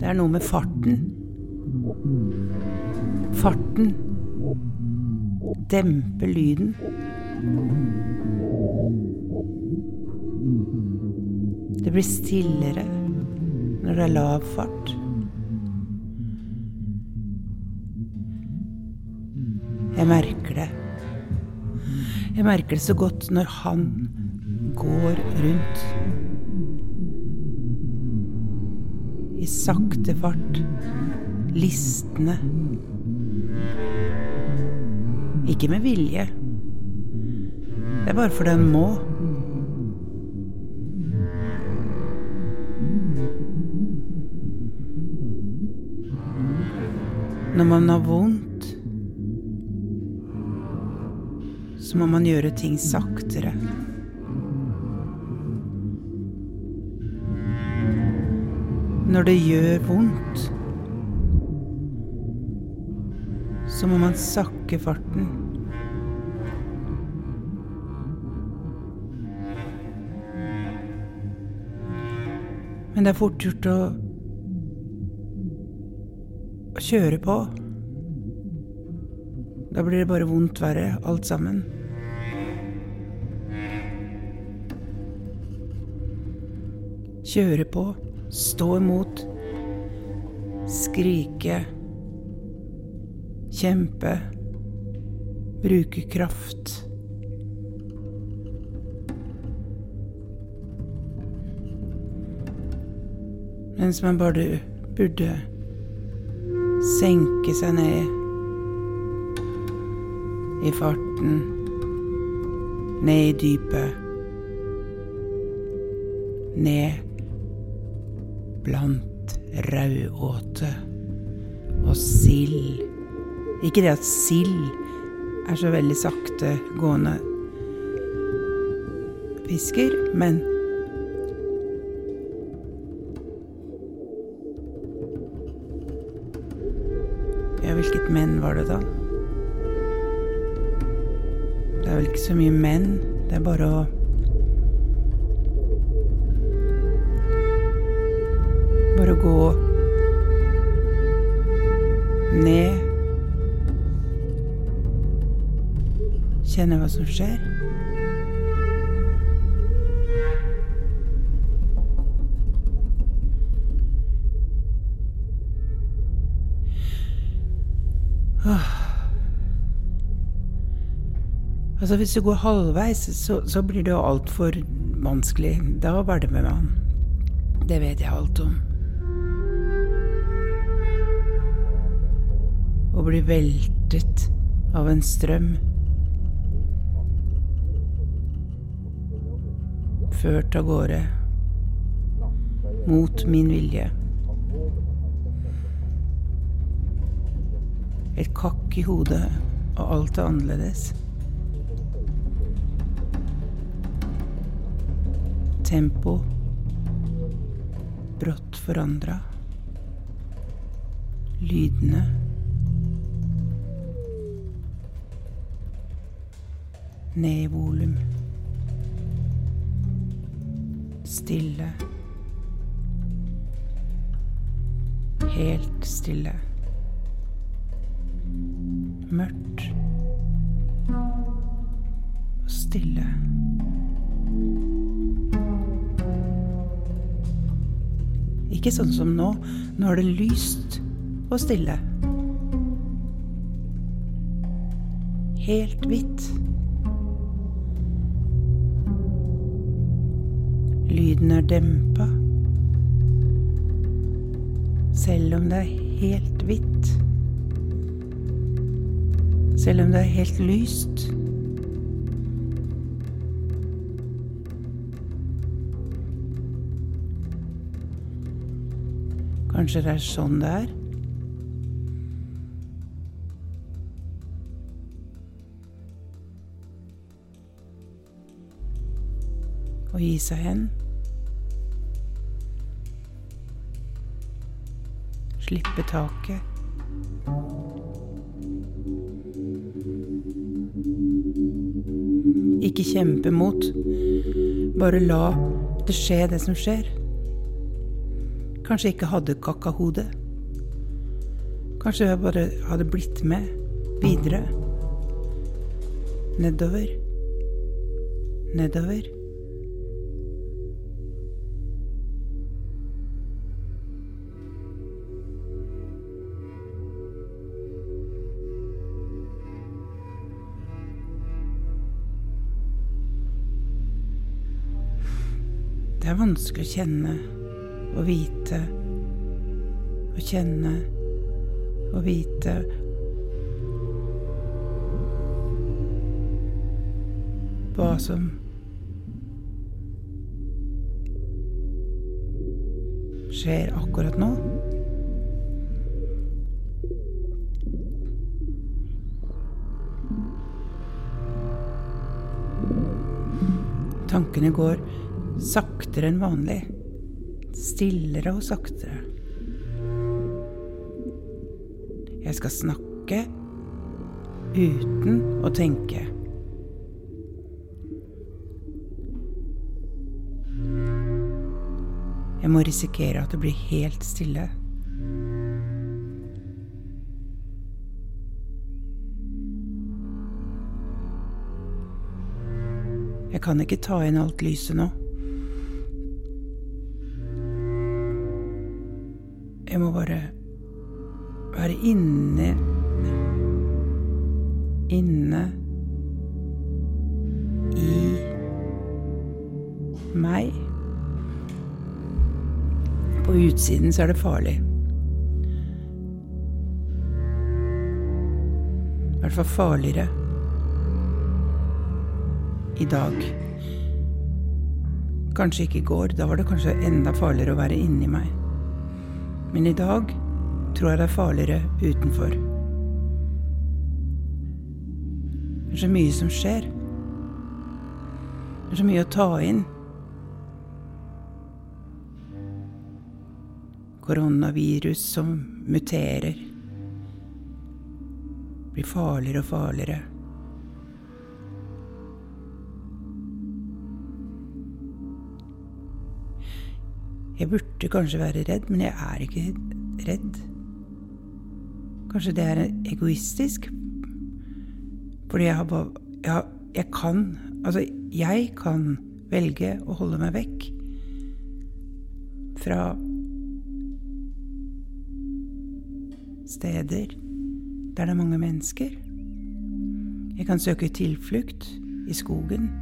Det er noe med farten. Farten demper lyden. Det blir stillere når det er lav fart. Jeg merker det. Jeg merker det så godt når han går rundt. I sakte fart. Listende. Ikke med vilje. Det er bare fordi en må. Når man har vondt, så må man gjøre ting saktere. Når det gjør vondt, så må man sakke farten. Men det er fort gjort å, å kjøre på. Da blir det bare vondt verre, alt sammen. Kjøre på, stå imot, skrike, kjempe, bruke kraft. Mens man bare burde senke seg ned i farten, ned i dypet, ned blant rauåte og sild. Ikke det at sild er så veldig sakte gående fisker, men Ja, hvilket menn var det da? Det er vel ikke så mye menn. Det er bare å Bare å gå ned. Kjenne hva som skjer. Altså Hvis du går halvveis, så, så blir det jo altfor vanskelig. Da hvelver man. Det vet jeg alt om. Å bli veltet av en strøm. Ført av gårde. Mot min vilje. Et kakk i hodet, og alt er annerledes. Tempo brått forandra. Lydene ned i volum. Stille. Helt stille. Mørkt. Og stille. Ikke sånn som nå. Nå er det lyst og stille. Helt hvitt. Lyden er dempa. Selv om det er helt hvitt. Selv om det er helt lyst. Kanskje det er sånn det er? Å gi seg hen. Slippe taket. Ikke kjempe mot. Bare la det skje, det som skjer. kanskje ikke hadde kakahode. Kanskje jeg bare hadde blitt med videre. Nedover. Nedover. Er vanskelig å kjenne og vite og kjenne og vite hva som skjer akkurat nå. Tankene går saktere enn vanlig. Stillere og saktere. Jeg skal snakke uten å tenke. Jeg må risikere at det blir helt stille. Jeg kan ikke ta inn alt lyset nå. Jeg må bare være inne Inne i meg. På utsiden så er det farlig. I hvert fall farligere i dag. Kanskje ikke i går, da var det kanskje enda farligere å være inni meg. Men i dag tror jeg det er farligere utenfor. Det er så mye som skjer. Det er så mye å ta inn. Koronavirus som muterer. Blir farligere og farligere. Jeg burde kanskje være redd, men jeg er ikke redd. Kanskje det er egoistisk? Fordi jeg har bare Ja, jeg kan Altså, jeg kan velge å holde meg vekk fra steder der det er mange mennesker. Jeg kan søke tilflukt i skogen.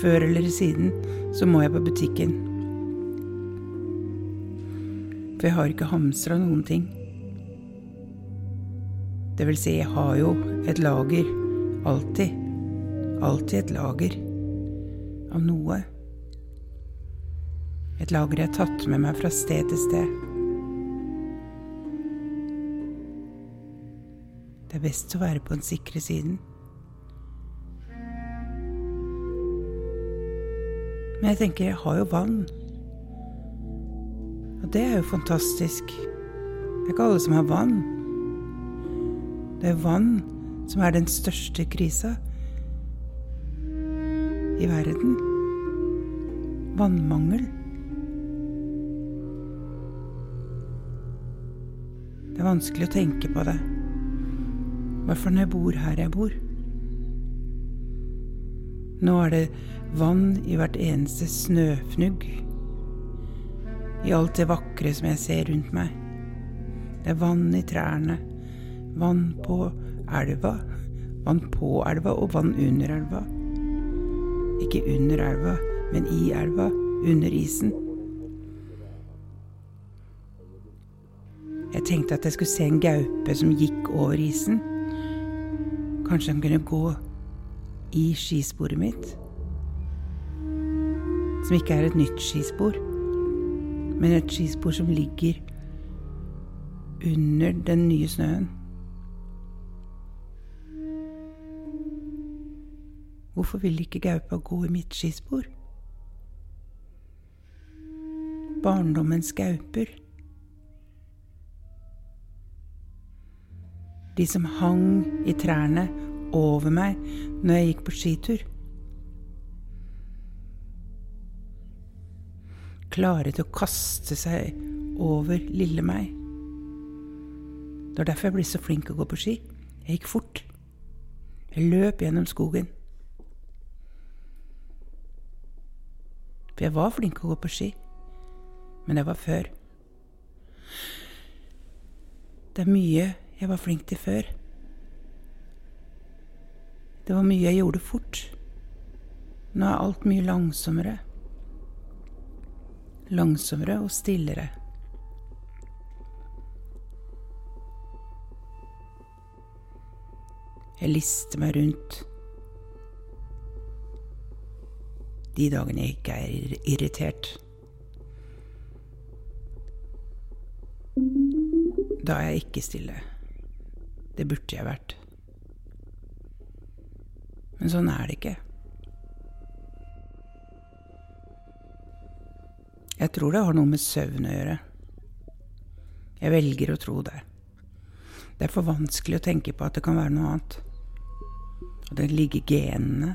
Før eller siden så må jeg på butikken. For jeg har ikke hamstra noen ting. Det vil si, jeg har jo et lager. Alltid. Alltid et lager av noe. Et lager jeg har tatt med meg fra sted til sted. Det er best å være på den sikre siden. Men jeg tenker, jeg har jo vann. Og det er jo fantastisk. Det er ikke alle som har vann. Det er vann som er den største krisa i verden. Vannmangel. Det er vanskelig å tenke på det. I hvert fall når jeg bor her jeg bor. Nå er det vann i hvert eneste snøfnugg. I alt det vakre som jeg ser rundt meg. Det er vann i trærne. Vann på elva. Vann på elva og vann under elva. Ikke under elva, men i elva. Under isen. Jeg tenkte at jeg skulle se en gaupe som gikk over isen. Kanskje den kunne gå i skisporet mitt. Som ikke er et nytt skispor, men et skispor som ligger under den nye snøen. Hvorfor vil ikke gaupa gå i mitt skispor? Barndommens gauper. De som hang i trærne over meg når jeg gikk på skitur. Klare til å kaste seg over lille meg. Det var derfor jeg ble så flink å gå på ski. Jeg gikk fort. Jeg løp gjennom skogen. For jeg var flink å gå på ski. Men det var før. Det er mye jeg var flink til før. Det var mye jeg gjorde fort. Nå er alt mye langsommere. Langsommere og stillere. Jeg lister meg rundt de dagene jeg ikke er irritert. Da er jeg ikke stille. Det burde jeg vært. Men sånn er det ikke. Jeg tror det har noe med søvn å gjøre. Jeg velger å tro det. Det er for vanskelig å tenke på at det kan være noe annet. Og det ligger genene.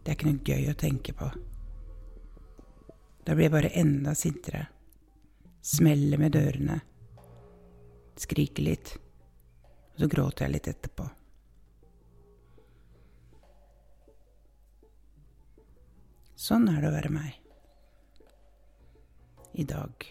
Det er ikke noe gøy å tenke på. Da blir jeg bare enda sintere. Smeller med dørene. Skriker litt. Og så gråter jeg litt etterpå. Sånn er det å være meg. I dag.